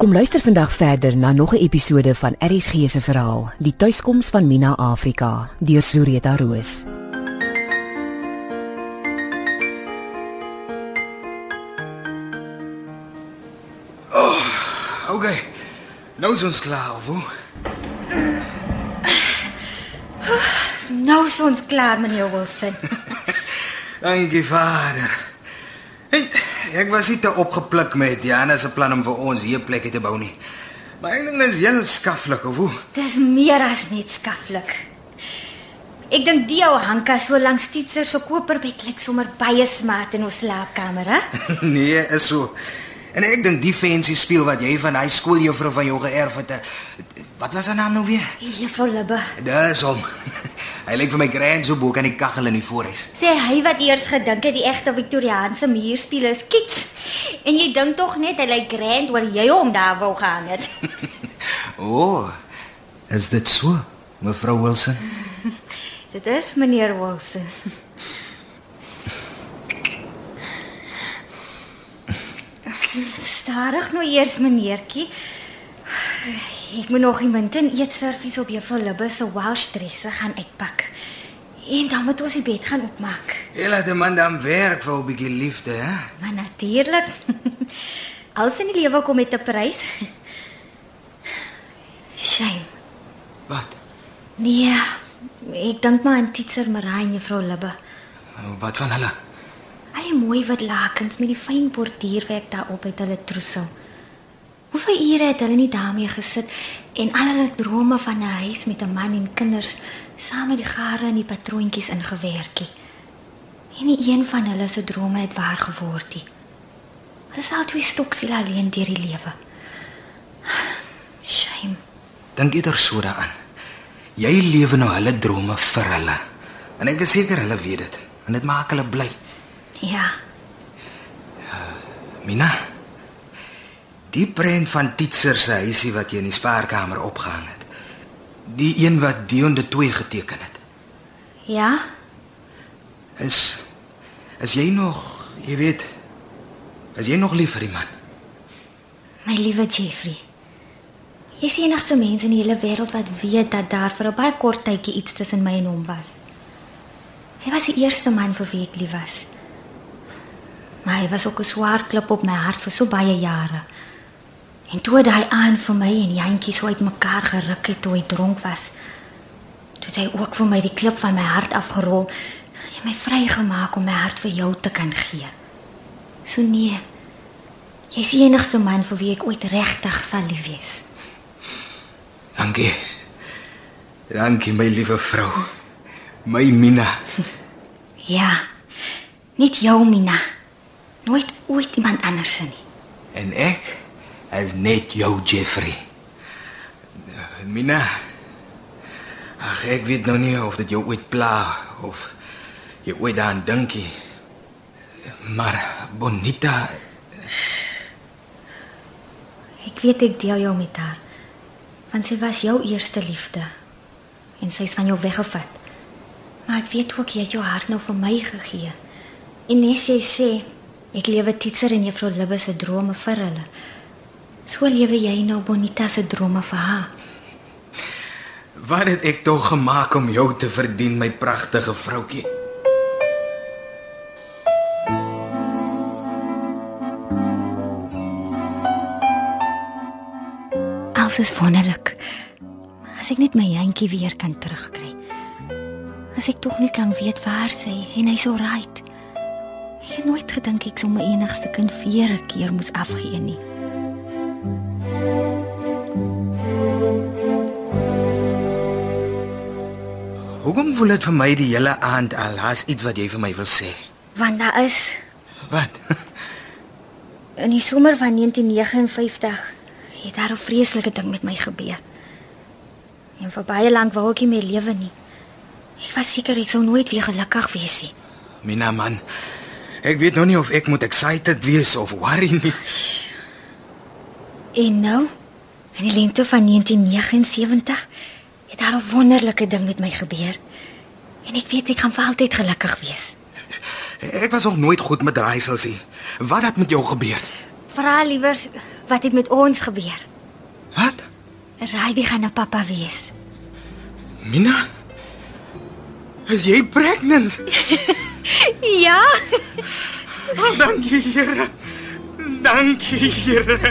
Kom luister vandag verder na nog 'n episode van RSG se verhaal, Die tuiskoms van Mina Afrika, deur Sureta Roos. Okay. Nou is ons klaar, of hoe? Nou is ons klaar, meneer Wilson. Dankie, Vader. Ek was nie te opgepluk met Jana se plan om vir ons hier plekke te bou nie. Maar dit is heel skaflik, of hoe? Dis meer as net skaflik. Ek dink die ou Hanka so langs Titser se koperbed lyk sommer baie smaat in ons slaapkamer, hè? nee, is so. En ek dink die fancy speel wat jy van hy skooljuffrou van jou geërf het. eh, Wat was haar naam nou weer? Juffrou Libbe. Dis hom. Hy lyk vir my grand so bo kan die kaggel in die voorhuis. Sê hy wat eers gedink het die egte Victoriaanse muurspieël is kitsch. En jy dink tog net hy lyk grand oor jy hom daar wou gaan het. O, oh, is dit so, mevrou Wilson? Dit is meneer Wilson. Stadig nou eers meneertjie. Ek moet nog die munt en eetservies op juffrou Libbe se Welsh dresse gaan uitpak. En dan moet ons die bed gaan opmaak. Jy laat 'n man dan werk vir 'n bietjie liefde, hè? Maar natuurlik. Alles in die lewe kom met 'n prys. Shame. Wat? Nee, ek dink maar aan Titser Marai en juffrou Libbe. Wat van hulle? Al die mooi wit lakens met die fyn borduurwerk daarop het hulle troesel. Hoeveel ure het hulle nie daarmee gesit en al hulle drome van 'n huis met 'n man en kinders saam met die gare en die patroontjies ingewerkie. En nie een van hulle se drome het waar geword nie. Hulle is al twee stoksiel alleen deur die lewe. Shame. Dink eerder so daaraan. Jy lewe nou hulle drome vir hulle. En ek is seker hulle weet dit. En dit maak hulle bly. Ja, Mina. Die prent van Titser se huisie wat jy in die spaarkamer opgehang het. Die een wat Dion de 2 geteken het. ja, Is is jy nog, jy weet, is jy nog lief vir die man? My liewe Jeffrey. Jy is die enigste mens in die hele wêreld wat weet dat daar vir 'n baie kort tydjie iets tussen my en hom was. Hy was die eerste man vir wie ek lief was. Maar hy was ook 'n swaar klip op my hart vir so baie jare. En toe het hy aan vir my en Jantjie so uitmekaar geruk het toe hy dronk was. Toe het hy ook vir my die klip van my hart afgerol en my vrygemaak om my hart vir jou te kan gee. So nee. Jy is die enigste man vir wie ek ooit regtig sal lief wees. Dankie. Dankie my liewe vrou. My Mina. Ja. Net jou, Mina. Nooit ooit iemand anders nie. En ek is net jou Jeffrey. Mina. Ag ek weet nou nie of dit jou ooit pla of jy ooit daaraan dink nie. Maar Bonita, Ek weet ek deel jou met haar. Want sy was jou eerste liefde. En sy is van jou weggevat. Maar ek weet ook jy het jou hart nou vir my gegee. En nes jy sê ek lewe Titser en juffrou Libbe se drome vir hulle. So lewe jy nou Bonita se drome vir haar. wat het ek tog gemaak om jou te verdien, my pragtige vroutjie? Alles is wonderlik. As ek net my jentjie weer kan terugkry. As ek tog net kan weet waar sy en hy's alright. Ek het nooit gedink ek sou my enigste kind weer 'n keer moes afgee nie. Hoekom voel dit vir my die hele aand al as iets wat jy vir my wil sê? Want daar is Wat? in die somer van 1959 het daar 'n vreeslike ding met my gebeur. En vir baie lank wou ek nie meer lewe nie. Ek was seker ek sou nooit weer gelukkig wees nie. Mina man, ek weet nou nie of ek moet excited wees of worry nie. En nou, in die lente van 1979, het daar 'n wonderlike ding met my gebeur. En ek weet ek gaan vir altyd gelukkig wees. Ek was nog nooit goed met raaisels nie. Wat het met jou gebeur? Vra liewer Wat het met ons gebeur? Wat? Raai gaan 'n pappa wees. Mina? Is jy pregnant? Ja, Oh, dankie, Here. Dankie, Here.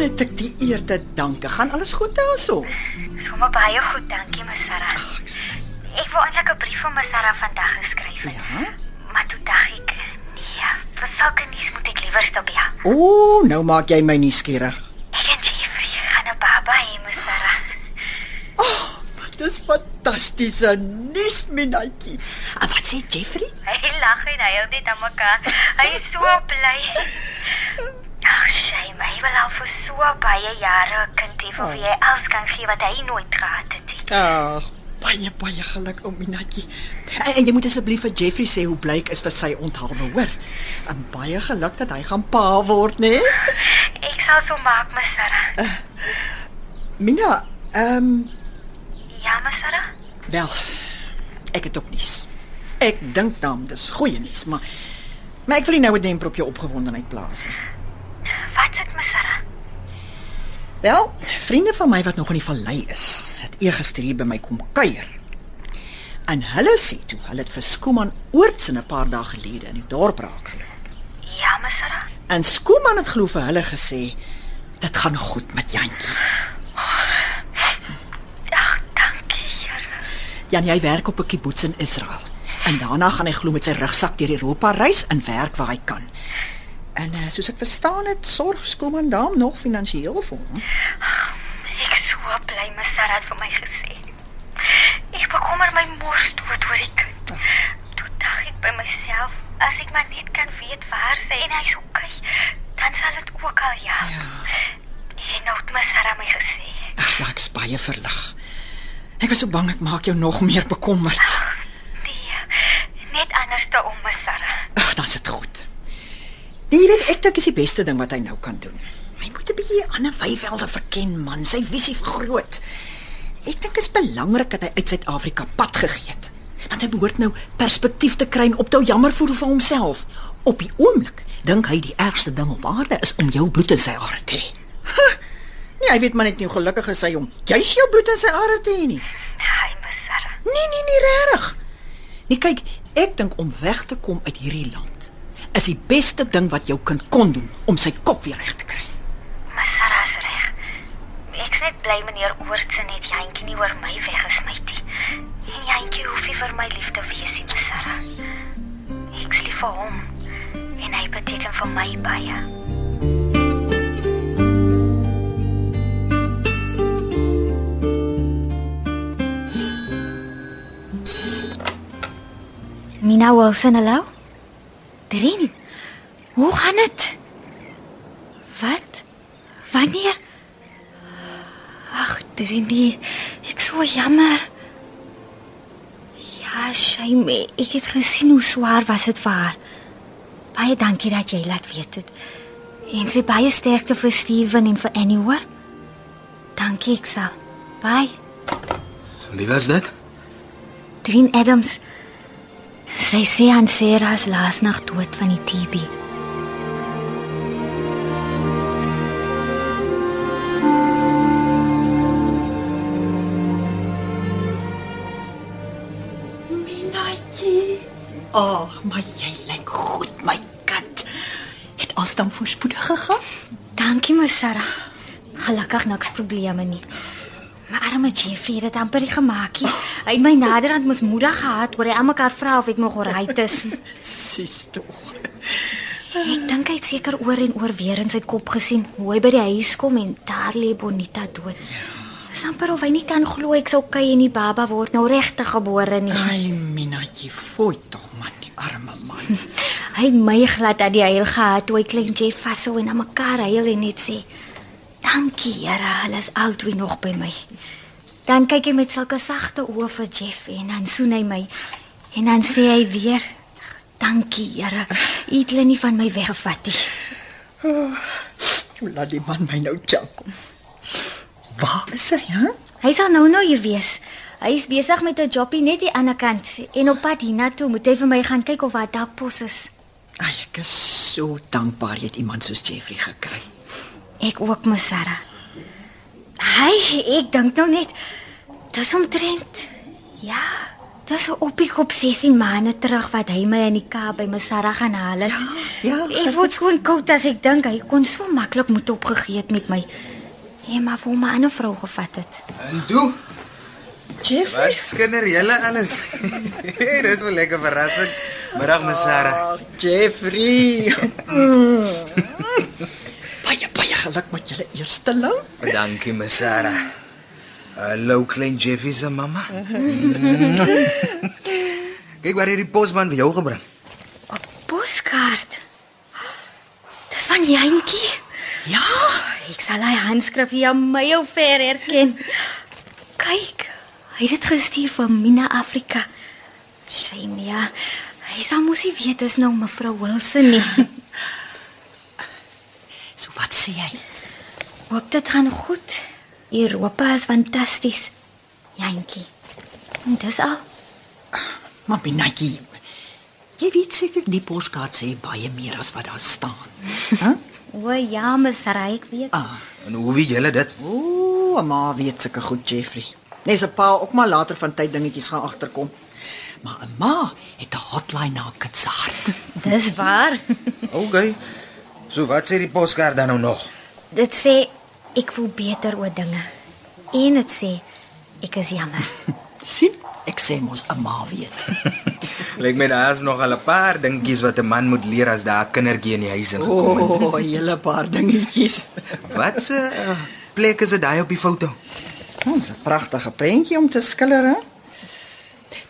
Waaraan het ek die eer te danke? Gaan alles goed daarso? sommer baie goed, dankie, Ms Sarah. Ek wou eintlik 'n brief vir Ms Sarah vandag geskryf het. Ja. Maar toe dink ek, nee, vir sulke nuus moet ek liewer stop ja. O, nou maak jy my nuuskierig. Ek en Jeffrey gaan 'n baba hê, Ms Sarah. Dis fantastiese nuus, Minatjie. En wat sê Jeffrey? Hy lag en hy hou net aan mekaar. Hy is so bly. Wil al vir so baie jare 'n kind hê vir wie hy alles kan gee wat hy nooit gehad het. Ag, baie baie geluk, ou Minatjie. En, en jy moet asseblief vir Jeffrey sê hoe bly ek is vir sy onthaalwe, hoor. En baie geluk dat hy gaan pa word, né? Nee? Ek sal so maak, Ms Sarah. Mina, ehm um, Ja, Ms Sarah. Wel, ek het ook nuus. Ek dink dan dis goeie nuus, maar maar ek wil nie nou 'n demper op jou opgewondenheid plaas nie. Wat het Sarah? Wel, vriende van my wat nog in die vallei is, het eergister hier by my kom kuier. En hulle sê toe, hulle het vir Skooman oorts in 'n paar dae gelede in die dorp raak geloop. Ja, Sarah. En Skooman het glo vir hulle gesê dit gaan goed met Jantjie. Ag, dankie, Here. Jan, hy werk op 'n kibbutz in Israel. En daarna gaan hy glo met sy rugsak deur Europa reis en werk waar hy kan. En uh, soos ek verstaan het, sorg Skooman dan nog finansiëel vir hom. Ek is so bly Ms Sarah het vir my gesê. Ek bekommer my mors dood oor die kind. Toe dink ek by myself, as ek maar net kan weet waar sy en hy's okay, dan sal dit ook al ja. ja. En nou het Ms Sarah my gesê. Ag ja, ek is baie verlig. Ek was so bang ek maak jou nog meer bekommerd. Nee, net anders te om Ms Sarah. Ag, dan is dit goed. Nee, jy weet ek dink is die beste ding wat hy nou kan doen. Hy moet 'n bietjie ander weivelde verken man, sy visie vergroot. Ek dink dit is belangrik dat hy uit Suid-Afrika pad gegee het. Want hy behoort nou perspektief te kry en op te jammer voel vir homself. Op die oomblik dink hy die ergste ding op aarde is om jou bloed in sy are te hê. Nee, hy weet maar net nie hoe gelukkig is hy om jy's jou bloed in sy are te hê nie. Hy Ms Sarah. Nee, nee, nee, regtig. Nee, kyk, ek dink om weg te kom uit hierdie land is die beste ding wat jou kind kon doen om sy kop weer reg te kry. Ms Sarah is reg. Ek's net bly meneer Oortse net Jantjie nie oor my weggesmy het nie. En Jantjie hoef nie vir my lief te wees nie, Sarah. Ek's lief vir hom en hy beteken vir my baie. Mina Wilson, hallo? Drin. Hoe gaan dit? Wat? Wanneer? Ag, Drini, ek so jammer. Ja, shame. Ek het gesien hoe swaar was dit vir haar. Baie dankie dat jy laat weet het. En sy baie sterkte vir Steven en vir Annie hoor. Dankie, ek sal. Bye. Wie was dit? Drin Adams. Sy sê aan Sarah se laasnag dood van die TB. Minatjie. Ag, maar jy lyk goed, my kind. Het alles dan voorspoedig gegaan? Dankie, my Sarah. Gelukkig niks probleme nie. My arme Jeffrey het dit amper nie gemaak nie. Hy het my naderhand mos moedig gehad oor hy aan mekaar vra of ek nog oral is. Sis tog. Ek dink hy het seker oor en oor weer in sy kop gesien hoe hy by die huis kom en daar lê Bonita dood. Ja. Dis amper of hy nie kan glo ek sou kyk en die baba word nou regtig gebore nie. Ai, Minatjie, fooi tog man, die arme man. Hy het my glad dat die huil gehad toe hy klein Jeff vashou en aan mekaar huil en net sê: "Dankie, Here, hulle is albei nog by my." Dan kyk hy met sulke sagte oë vir Jeff en dan soen hy my en dan sê hy weer: "Dankie, Here, u het hulle nie van my weggevat nie." Laat die man my nou tjak. Waar is hy, hè? Hy sal nou nou hier wees. Hy is besig met 'n jobbie net die ander kant en op pad hiernatoe moet hy vir my gaan kyk of daar dakpos is. Ai, ek is so dankbaar jy het iemand soos Jeffrey gekry. Ek ook, my Sarah. Hy, ek dink nou net dis omtrent. Ja, dis op die kop 16 maande terug wat hy my in die Kaap by my Sarah gaan haal het. Ja, ja. Ek word skoon koud as ek dink hy kon so maklik moet opgegee het met my. Ja, maar vir my 'n ander vrou gevat het. En toe, Jeffrey. wat skinder julle alles? Dis 'n lekker verrassing. Middag, Miss Sarah. Oh, Jeffrey. Baie baie geluk met julle eerste ling. Dankie, Miss Sarah. Hallo klein Jeffy se mamma. Kyk waar hierdie posman vir jou gebring. 'n Poskaart. Dis van Jantjie. Ja, Ek sal hy handskrif hier my ou ver herken. Kyk, hy het dit gestuur van Mina Afrika. Shame ja. Hy sal mos nie weet dis nou mevrou Wilson nie. so wat sê jy? Hoop dit gaan goed. Europa is fantasties. Jantjie. En dis al. Maar Minatjie, jy weet seker die poskaart sê baie meer as wat daar staan. Hæ? O ja, mes ryk weet. Ah, En hoe weet julle dit? o, ma weet seker goed Jeffrey. Nes 'n pa ook maar later van tyd dingetjies gaan agterkom. Maar 'n ma het 'n hotline na Kitsaart. Dis waar. Okay. So wat sê die poskaart dan nou nog? dit sê ek voel beter oor dinge. En dit sê ek is jammer. sien? Ek sê mos 'n ma weet. Lyk my daar's nog al 'n paar dingetjies wat 'n man moet leer as daar 'n kindertjie in die huis ingekom het. O, oh, hele paar dingetjies. Wat se uh, plek is dit daai op die foto? Ons 'n pragtige prentjie om te skilder, hè?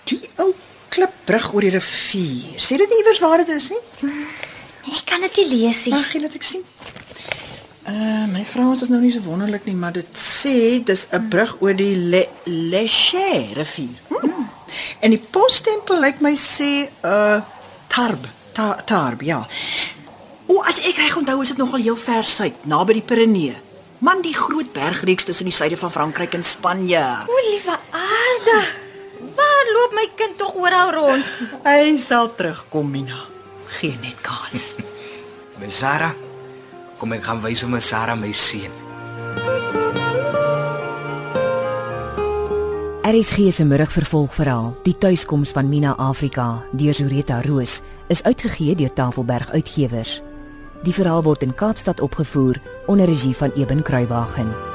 Die ou klipbrug oor die rivier. Sê dit nie iewers waar dit is nie? Ek kan dit nie lees nie. Mag jy laat ek sien? Uh, my Frans is nou nie so wonderlik nie, maar dit sê dis 'n brug oor die Le Leche rivier. Hmm. En die posstempel lyk my sê uh Tarb, ta, Tarb, ja. O, as ek reg onthou is dit nogal heel ver suid, naby die Pyrenee. Man, die groot bergreeks tussen die suide van Frankryk en Spanje. O, liewe aarde. Waar loop my kind tog oral rond? Hy sal terugkom, Mina. Geen net kaas. My Sarah. Kom ek gaan wys hom my Sarah my seun. RSG se middagvervolgverhaal, Die tuiskoms van Mina Afrika, deur Zureta Roos, is uitgegee deur Tafelberg Uitgewers. Die verhaal word in Kaapstad opgevoer onder regie van Eben Kruiwagen.